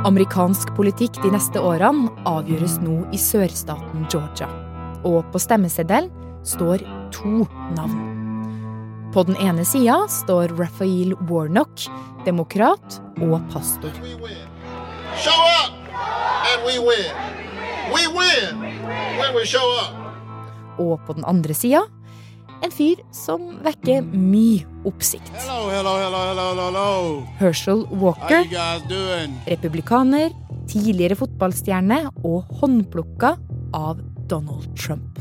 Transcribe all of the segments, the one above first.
Amerikansk politikk de neste årene avgjøres nå i sørstaten Georgia. Og på stemmeseddelen står to navn. På den ene sida står Raphael Warnock, demokrat og pastor. Og på den andre sida en fyr som vekker mye oppsikt. Hello, hello, hello, hello, hello. Herschel Walker, you guys doing? republikaner, tidligere fotballstjerne og håndplukka av Donald Trump.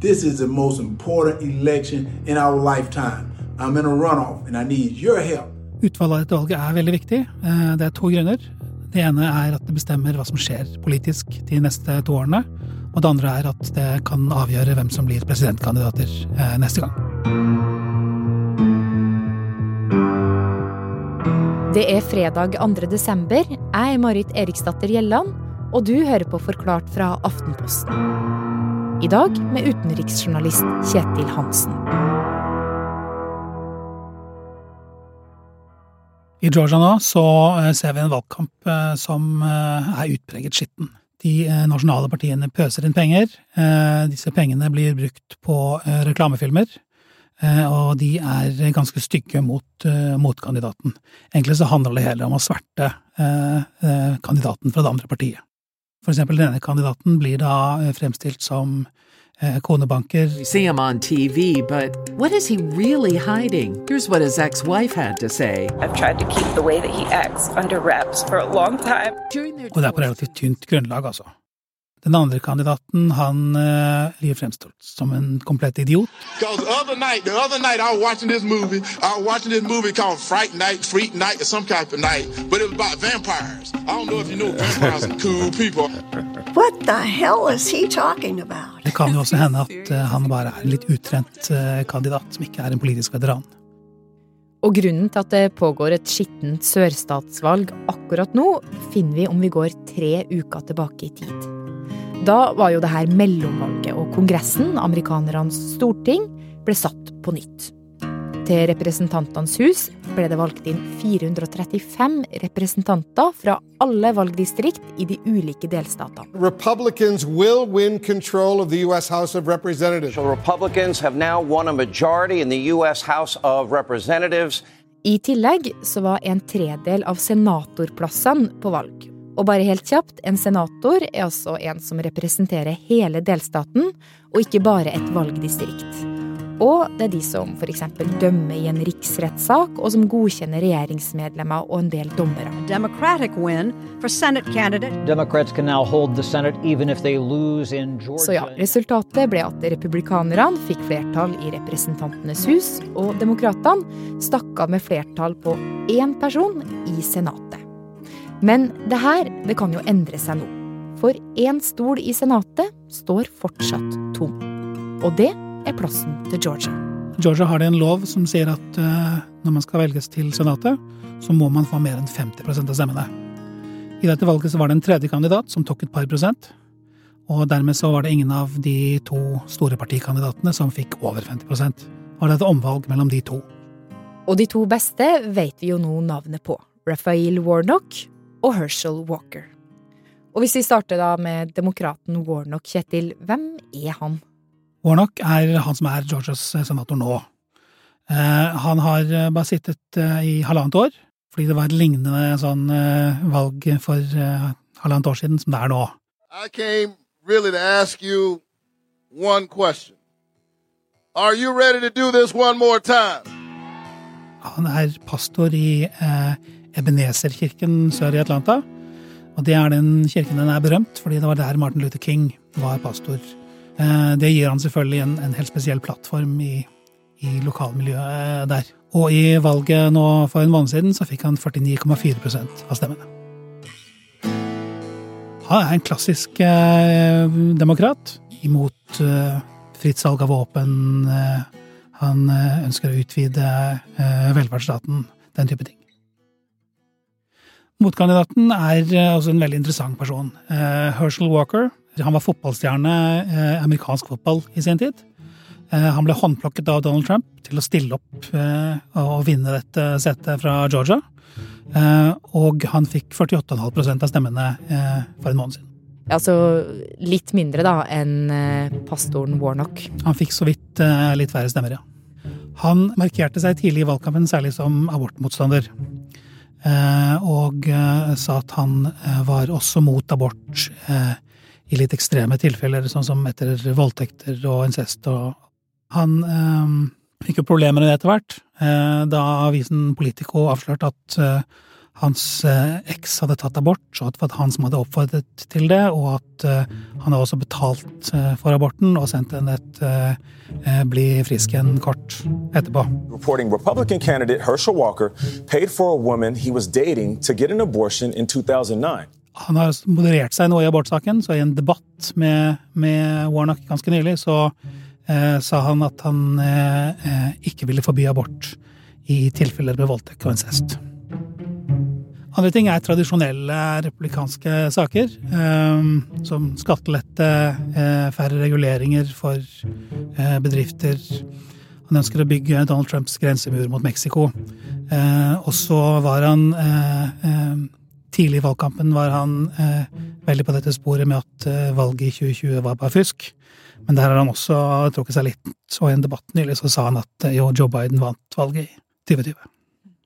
This is the most important election in our lifetime. I'm in a runoff, and I need your help. Utfallet av dette valget er veldig viktig. Eh, Det er to grunner. Det ene er at det bestemmer hva som skjer politisk de neste to årene. Og det andre er at det kan avgjøre hvem som blir presidentkandidater eh, neste gang. Det er fredag 2. desember. Jeg er Marit Eriksdatter Gjelland, og du hører på Forklart fra Aftenposten. I dag med utenriksjournalist Kjetil Hansen. I Georgia nå så eh, ser vi en valgkamp eh, som er utpreget skitten. De eh, nasjonale partiene pøser inn penger. Eh, Disse pengene blir brukt på eh, reklamefilmer. Og de er ganske stygge mot mot kandidaten. Egentlig så handler det heller om å sverte kandidaten fra det andre partiet. For eksempel denne kandidaten blir da fremstilt som konebanker, We see him on TV, but what is he really hiding? Here's what his ex wife had to say. I've tried to keep the way that he acts under wraps for a long time. During their og det er på relativt tynt grunnlag, altså. Den andre kandidaten, han eh, blir fremstilt som en komplett idiot. Because the other night, the other night I was watching this movie. I was watching this movie called Fright Night, Freak Night, or some type of night. But it was about vampires. I don't know if you know vampires are cool people. What the hell is he talking about? Det kan jo også hende at eh, han bare er en litt utrent eh, kandidat, som ikke er en politisk veteran. Og grunnen til at det pågår et skittent sørstatsvalg akkurat nå, finner vi om vi går tre uker tilbake i tid. Da var jo det her mellomvalget, og Kongressen, amerikanernes storting, ble satt på nytt. Til Representantenes hus ble det valgt inn 435 representanter fra alle valgdistrikt i de ulike delstatene. Republicans will win control of the U.S. House of Representatives. The Republicans have now won a majority in the U.S. House of Representatives. I tillegg så var en tredel av senatorplassene på valg. Og bare helt kjapt, en senator er altså en som representerer hele delstaten, og ikke bare et valgdistrikt. Og det er de som f.eks. dømmer i en riksrettssak, og som godkjenner regjeringsmedlemmer og en del dommere. Democratic win for Senate candidate Democrats can now hold the Senate even if they lose in Georgia. Så ja, resultatet ble at republikanerne fikk flertall i Representantenes hus, og demokratene stakk av med flertall på én person i Senatet. Men det her, det kan jo endre seg nå. For én stol i Senatet står fortsatt tom. Og det er plassen til Georgia. Georgia har det en lov som sier at eh, når man skal velges til Senatet, så må man få mer enn 50% av stemmene. I dette valget så var det en tredje kandidat som tok et par prosent. Og dermed så var det ingen av de to store partikandidatene som fikk over 50% det var et omvalg mellom de to. Og de to beste vet vi jo nå navnet på. Raphael Warnock og Herschel Walker. Og hvis vi starter da med demokraten Warnock, Kjetil, hvem er han? Warnock er han som er Georgias senator nå. Eh, han har eh, bare sittet eh, i halvannet år, fordi det var et lignende sånn eh, valg for eh, halvannet år siden som det er nå. I came really to ask you one question. Are you ready to do this one more time? Han er pastor i eh, Ebenezer-kirken sør i Atlanta. Og det er den kirken den er berømt, fordi det var der Martin Luther King var pastor. Eh, det gir han selvfølgelig en, en helt spesiell plattform i, i lokalmiljøet der. Og i valget nå for en måned siden så fikk han 49,4% av stemmene. Han er en klassisk eh, demokrat, imot eh, fritt salg av våpen. Eh, han eh, ønsker å utvide eh, velferdsstaten, den type ting. Motkandidaten er eh, også en veldig interessant person. Eh, Herschel Walker. Han var fotballstjerne, eh, amerikansk fotball, i sin tid. Eh, han ble håndplukket av Donald Trump til å stille opp eh, og vinne dette setet fra Georgia. Eh, og han fikk 48,5% av stemmene eh, for en måned siden. Altså litt mindre da enn eh, pastoren Warnock. Han fikk så vidt litt færre stemmer, ja. Han markerte seg tidlig i valgkampen særlig som abortmotstander. Eh, og sa at han var også mot abort i litt ekstreme tilfeller, sånn som etter voldtekter og incest. Og han fikk jo problemer med det etter hvert, da avisen Politico avslørte at hans eh, eks hadde tatt abort, og at det var han som hadde oppfordret til det, og at eh, han hadde også betalt eh, for aborten og sendt henne et bli frisk igjen-kort etterpå. Reporting Republican candidate Herschel Walker paid for a woman he was dating to get an abortion in 2009. Han har moderert seg nå i abortsaken, så i en debatt med, med Warnock ganske nylig, så eh, sa han at han eh, ikke ville forby abort i tilfeller med voldtekt og incest. Andre ting er tradisjonelle republikanske saker, eh, som skattelette, eh, færre reguleringer for eh, bedrifter. Han ønsker å bygge Donald Trumps grensemur mot Mexico. Og så var han Tidlig i valgkampen var han veldig på dette sporet med at valget i 2020 var bare fusk. Men der har han også trukket seg litt. Og i en debatt nylig så sa han at jo, Joe Biden vant valget i 2020.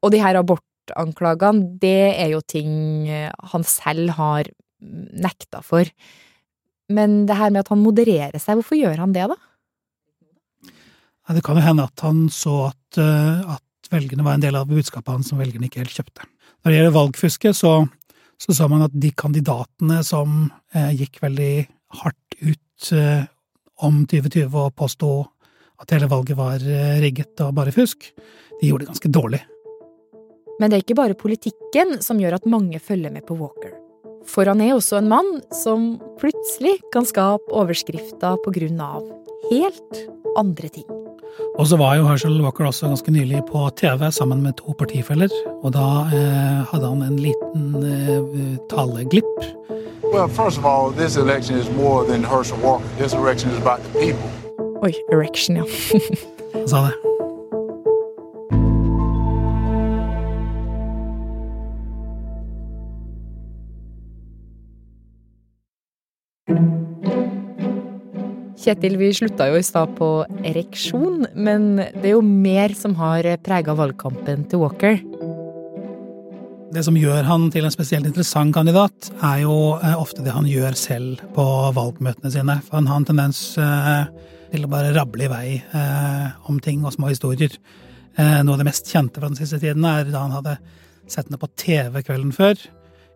Og de her abortanklagene, det er jo ting eh, han selv har nekta for. Men det her med at han modererer seg, hvorfor gjør han det, da? Det kan jo hende at han så at, eh, at velgerne var en del av budskapet hans som velgerne ikke helt kjøpte. Når det gjelder valgfusket, så, så sa man at de kandidatene som eh, gikk veldig hardt ut eh, om 2020 og påsto at hele valget var eh, rigget og bare fusk, de gjorde det ganske dårlig. Men det er ikke bare politikken som gjør at mange følger med på Walker. For han er også en mann som plutselig kan skape overskrifter på grunn av helt andre ting. Og så var jo Herschel Walker også ganske nylig på TV sammen med to partifeller, og da eh, hadde han en liten eh, taleglipp. Well, first of all, this election is more than Herschel Walker. This election is about the people. Oi, erection, ja. han sa det. Kjetil, vi slutta jo i stad på ereksjon, men det er jo mer som har prega valgkampen til Walker. Det som gjør han til en spesielt interessant kandidat, er jo eh, ofte det han gjør selv på valgmøtene sine. For han har en tendens eh, til å bare rable i vei eh, om ting og små historier. Noe av det mest kjente fra den siste tiden er da han hadde sett henne på TV kvelden før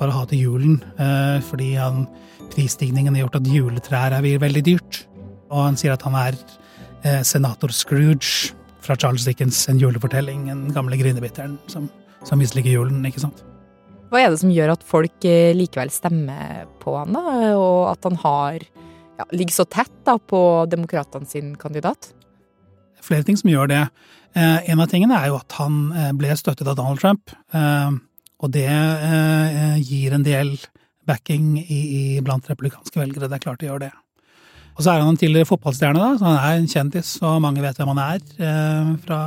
for å ha til julen, eh, fordi han, prisstigningen har gjort at juletrær er veldig dyrt. Og han sier at han er eh, senator Scrooge fra Charles Dickens' En julefortelling, den gamle grinebitteren som, som misliker julen, ikke sant. Hva er det som gjør at folk eh, likevel stemmer på han, da, og at han har ja, ligger så tett da på demokratene sin kandidat? Flere ting som gjør det. Eh, en av tingene er jo at han ble støttet av Donald Trump. Eh, og det eh, gir en del backing i, i blant republikanske velgere. Det er klart det gjør det. Og så er han en tidligere fotballstjerne, da, så han er en kjendis, og mange vet hvem han er eh, fra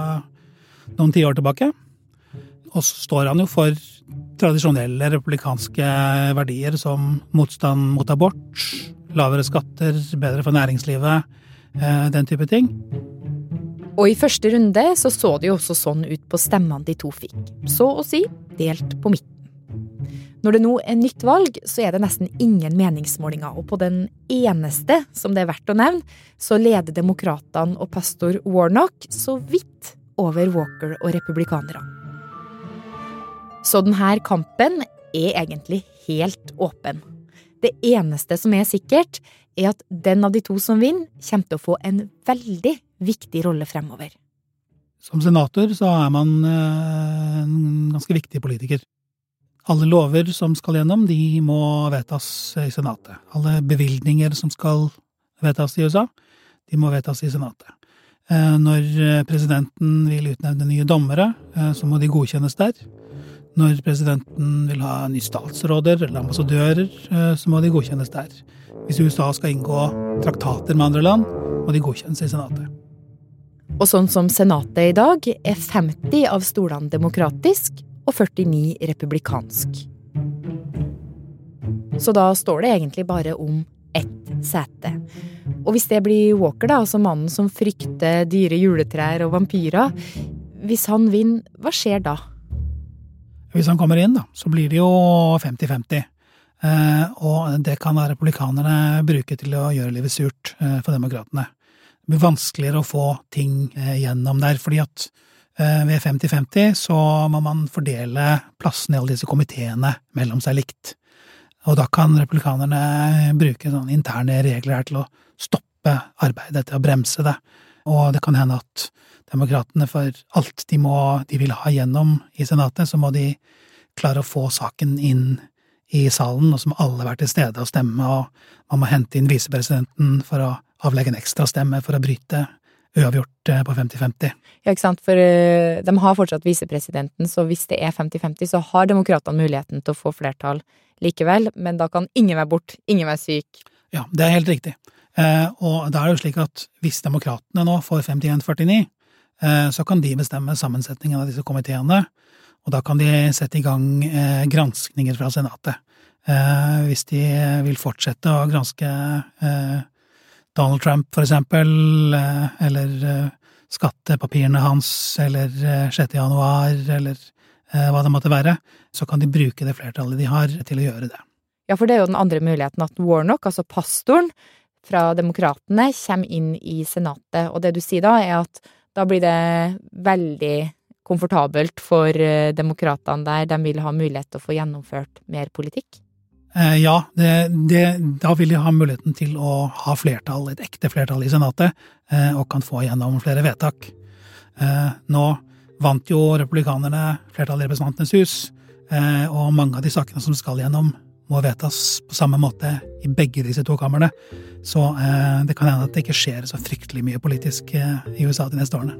noen tiår tilbake. Og så står han jo for tradisjonelle republikanske verdier som motstand mot abort, lavere skatter, bedre for næringslivet, eh, den type ting. Og i første runde så, så det jo også sånn ut på stemmene de to fikk. Så å si delt på midten. Når det nå er nytt valg, så er det nesten ingen meningsmålinger, og på den eneste som det er verdt å nevne, så leder demokratene og pastor Warnock så vidt over Walker og republikanerne. Så denne kampen er egentlig helt åpen. Det eneste som er sikkert, er at den av de to som vinner, kommer til å få en veldig viktig rolle fremover. Som senator så er man eh, en ganske viktig politiker. Alle lover som skal gjennom, de må vedtas i Senatet. Alle bevilgninger som skal vedtas i USA, de må vedtas i Senatet. Eh, når presidenten vil utnevne nye dommere, eh, så må de godkjennes der. Når presidenten vil ha nye statsråder eller ambassadører, eh, så må de godkjennes der. Hvis USA skal inngå traktater med andre land, må de godkjennes i Senatet. Og sånn som Senatet i dag, er 50 av stolene demokratisk og 49 republikansk. Så da står det egentlig bare om ett sete. Og hvis det blir Walker, da, altså mannen som frykter dyre juletrær og vampyrer, hvis han vinner, hva skjer da? Hvis han kommer inn, da, så blir det jo 50-50. Eh, og det kan republikanerne bruke til å gjøre livet surt eh, for demokratene. Det blir vanskeligere å få ting eh, gjennom der, fordi at ved 50-50 så må man fordele plassene i alle disse komiteene mellom seg likt. Og da kan republikanerne bruke sånne interne regler her til å stoppe arbeidet, til å bremse det. Og det kan hende at demokratene for alt de, må, de vil ha gjennom i Senatet, så må de klare å få saken inn i salen, og så må alle være til stede og stemme, og man må hente inn visepresidenten for å avlegge en ekstra stemme for å bryte uavgjort eh, på 50-50. Ja, ikke sant, for uh, de har fortsatt visepresidenten, så hvis det er 50-50, så har demokratene muligheten til å få flertall likevel, men da kan ingen være bort, ingen være syk. Ja, det er helt riktig. Eh, og da er det jo slik at hvis demokratene nå får 51-49, eh, så kan de bestemme sammensetningen av disse komiteene, og da kan de sette i gang eh, granskninger fra Senatet. Hvis de vil fortsette å granske Donald Trump, for eksempel, eller skattepapirene hans, eller 6. januar, eller hva det måtte være, så kan de bruke det flertallet de har, til å gjøre det. Ja, for det er jo den andre muligheten, at Warnock, altså pastoren fra Demokratene, kommer inn i Senatet. Og det du sier da, er at da blir det veldig komfortabelt for eh, demokratene der. De vil ha mulighet til å få gjennomført mer politikk? Eh, ja, det, det, da vil de ha muligheten til å ha flertall, et ekte flertall i Senatet, eh, og kan få gjennom flere vedtak. Nå vant jo republikanerne flertallet i Representantenes hus, og mange av de sakene som skal gjennom, må vedtas på samme måte i begge disse to kamrene. Så eh, det kan hende at det ikke skjer så fryktelig mye politisk eh, i USA de neste årene.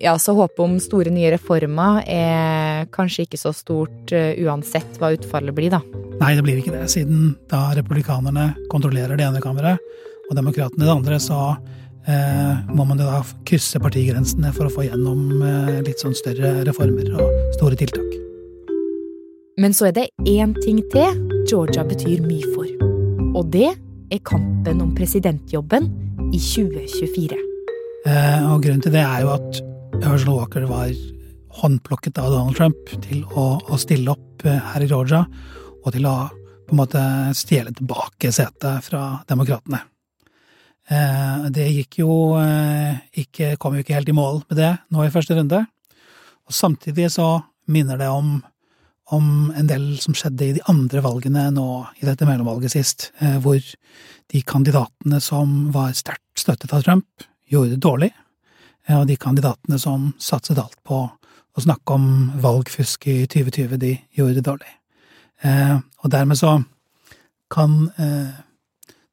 Ja, så håpet om store nye reformer er kanskje ikke så stort uansett hva utfallet blir, da? Nei, det blir ikke det, siden da republikanerne kontrollerer det ene kammeret, og demokratene det andre, så Eh, må man da krysse partigrensene for å få gjennom eh, litt sånn større reformer og store tiltak. Men så er det én ting til Georgia betyr mye for. Og det er kampen om presidentjobben i 2024. Eh, og grunnen til det er jo at Herschel Walker var håndplukket av Donald Trump til å, å stille opp her i Georgia, og til å på en måte stjele tilbake setet fra demokratene. Eh, det gikk jo eh, ikke Kom jo ikke helt i mål med det nå i første runde. Og samtidig så minner det om, om en del som skjedde i de andre valgene nå i dette mellomvalget sist, eh, hvor de kandidatene som var sterkt støttet av Trump, gjorde det dårlig, og de kandidatene som satset alt på å snakke om valgfusk i 2020, de gjorde det dårlig. Og dermed så kan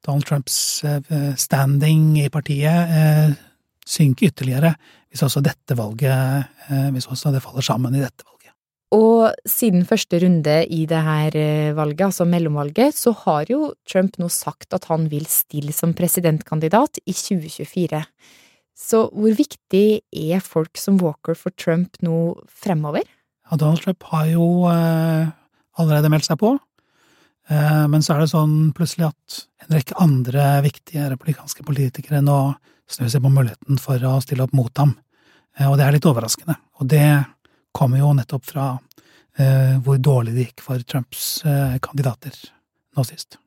Donald Trumps eh, standing i partiet eh, synke ytterligere hvis også dette valget eh, Hvis også det faller sammen i dette valget. Og siden første runde i det her valget, altså mellomvalget, så har jo Trump nå sagt at han vil stille som presidentkandidat i 2024. Så hvor viktig er folk som Walker for Trump nå fremover? Ja, Donald Trump har jo allerede meldt seg på. Eh, men så er det sånn plutselig at en rekke andre viktige republikanske politikere nå snur seg på muligheten for å stille opp mot ham. Eh, og det er litt overraskende. Og det kommer jo nettopp fra eh, hvor dårlig det gikk for Trumps kandidater nå sist.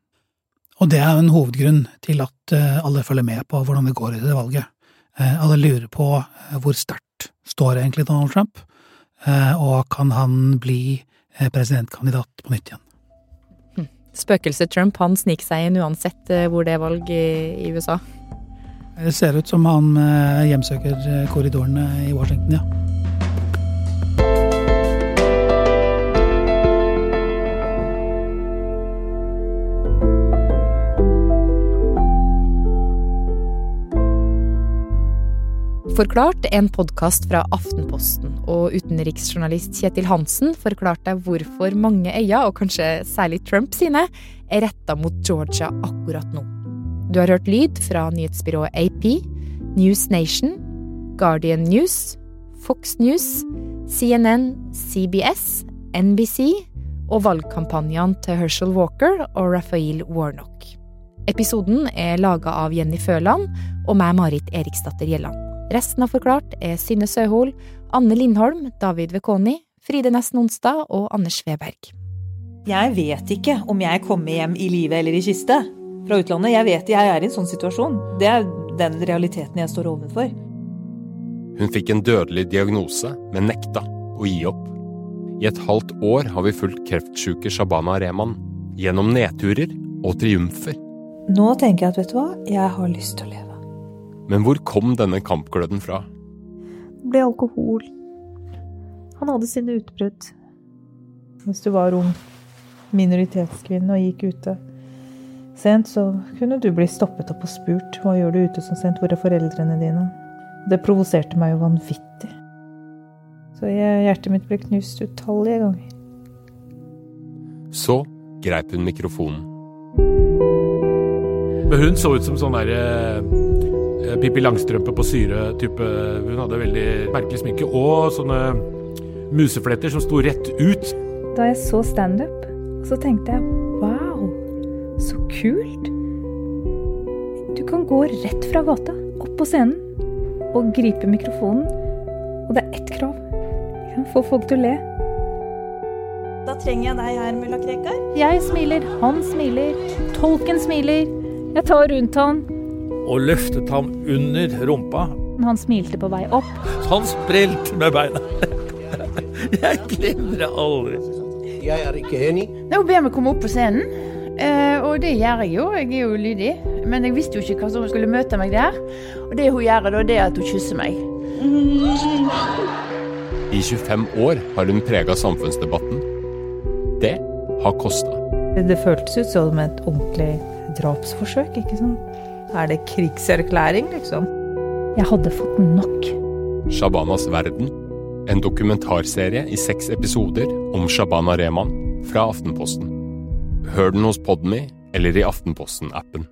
Og det er jo en hovedgrunn til at alle følger med på hvordan det går i det valget. Alle lurer på hvor sterkt står egentlig Donald Trump, og kan han bli presidentkandidat på nytt igjen. Spøkelset Trump han sniker seg inn uansett eh, hvor det er valg i, USA. Det ser ut som han eh, hjemsøker eh, korridorene i Washington, ja. Forklart en podkast fra Aftenposten, og utenriksjournalist Kjetil Hansen forklarte hvorfor mange øyne, og kanskje særlig Trump sine, er retta mot Georgia akkurat nå. Du har hørt lyd fra nyhetsbyrået AP, News Nation, Guardian News, Fox News, CNN, CBS, NBC og valgkampanjene til Herschel Walker og Raphael Warnock. Episoden er laga av Jenny Føland og meg, Marit Eriksdatter Gjelland. Resten av Forklart er Synne Søhol, Anne Lindholm, David Vekoni, Fride Nesten Onsdag og Anders Sveberg. Jeg vet ikke om jeg kommer hjem i live eller i kiste fra utlandet. Jeg vet jeg er i en sånn situasjon. Det er den realiteten jeg står overfor. Hun fikk en dødelig diagnose, men nekta å gi opp. I et halvt år har vi fulgt kreftsjuke Shabana Rehman gjennom nedturer og triumfer. Nå tenker jeg at vet du hva, jeg har lyst til å leve. Men hvor kom denne kampgløden fra? Det ble alkohol. Han hadde sine utbrudd. Hvis du var ung minoritetskvinne og gikk ute sent, så kunne du bli stoppet opp og spurt hva gjør du ute så sent, hvor er foreldrene dine? Det provoserte meg jo vanvittig. Så jeg, hjertet mitt ble knust utallige ganger. Så greip hun mikrofonen. Men hun så ut som sånn derre uh, Pippi Langstrømpe på syre-type. Hun hadde veldig merkelig sminke og sånne musefletter som sto rett ut. Da jeg så standup, så tenkte jeg wow, så kult. Du kan gå rett fra gata, opp på scenen, og gripe mikrofonen. Og det er ett krav. Kan få folk til å le. Da trenger jeg deg her, mulla Krekar. Jeg smiler, han smiler, tolken smiler. Jeg tar rundt han. Og løftet ham under rumpa. Han smilte på vei opp. Han sprelte med beina. Jeg glemmer det aldri. Jeg er ikke enig. Hun ber meg komme opp på scenen, eh, og det gjør jeg jo. Jeg er jo lydig. Men jeg visste jo ikke hva som skulle møte meg der. Og det hun gjør da, det er at hun kysser meg. I 25 år har hun prega samfunnsdebatten. Det har kosta. Det føltes ut som et ordentlig drapsforsøk, ikke sant? Er det krigserklæring, liksom? Jeg hadde fått nok. Shabanas verden. En dokumentarserie i seks episoder om Shabana Rehman fra Aftenposten. Hør den hos Podme eller i Aftenposten-appen.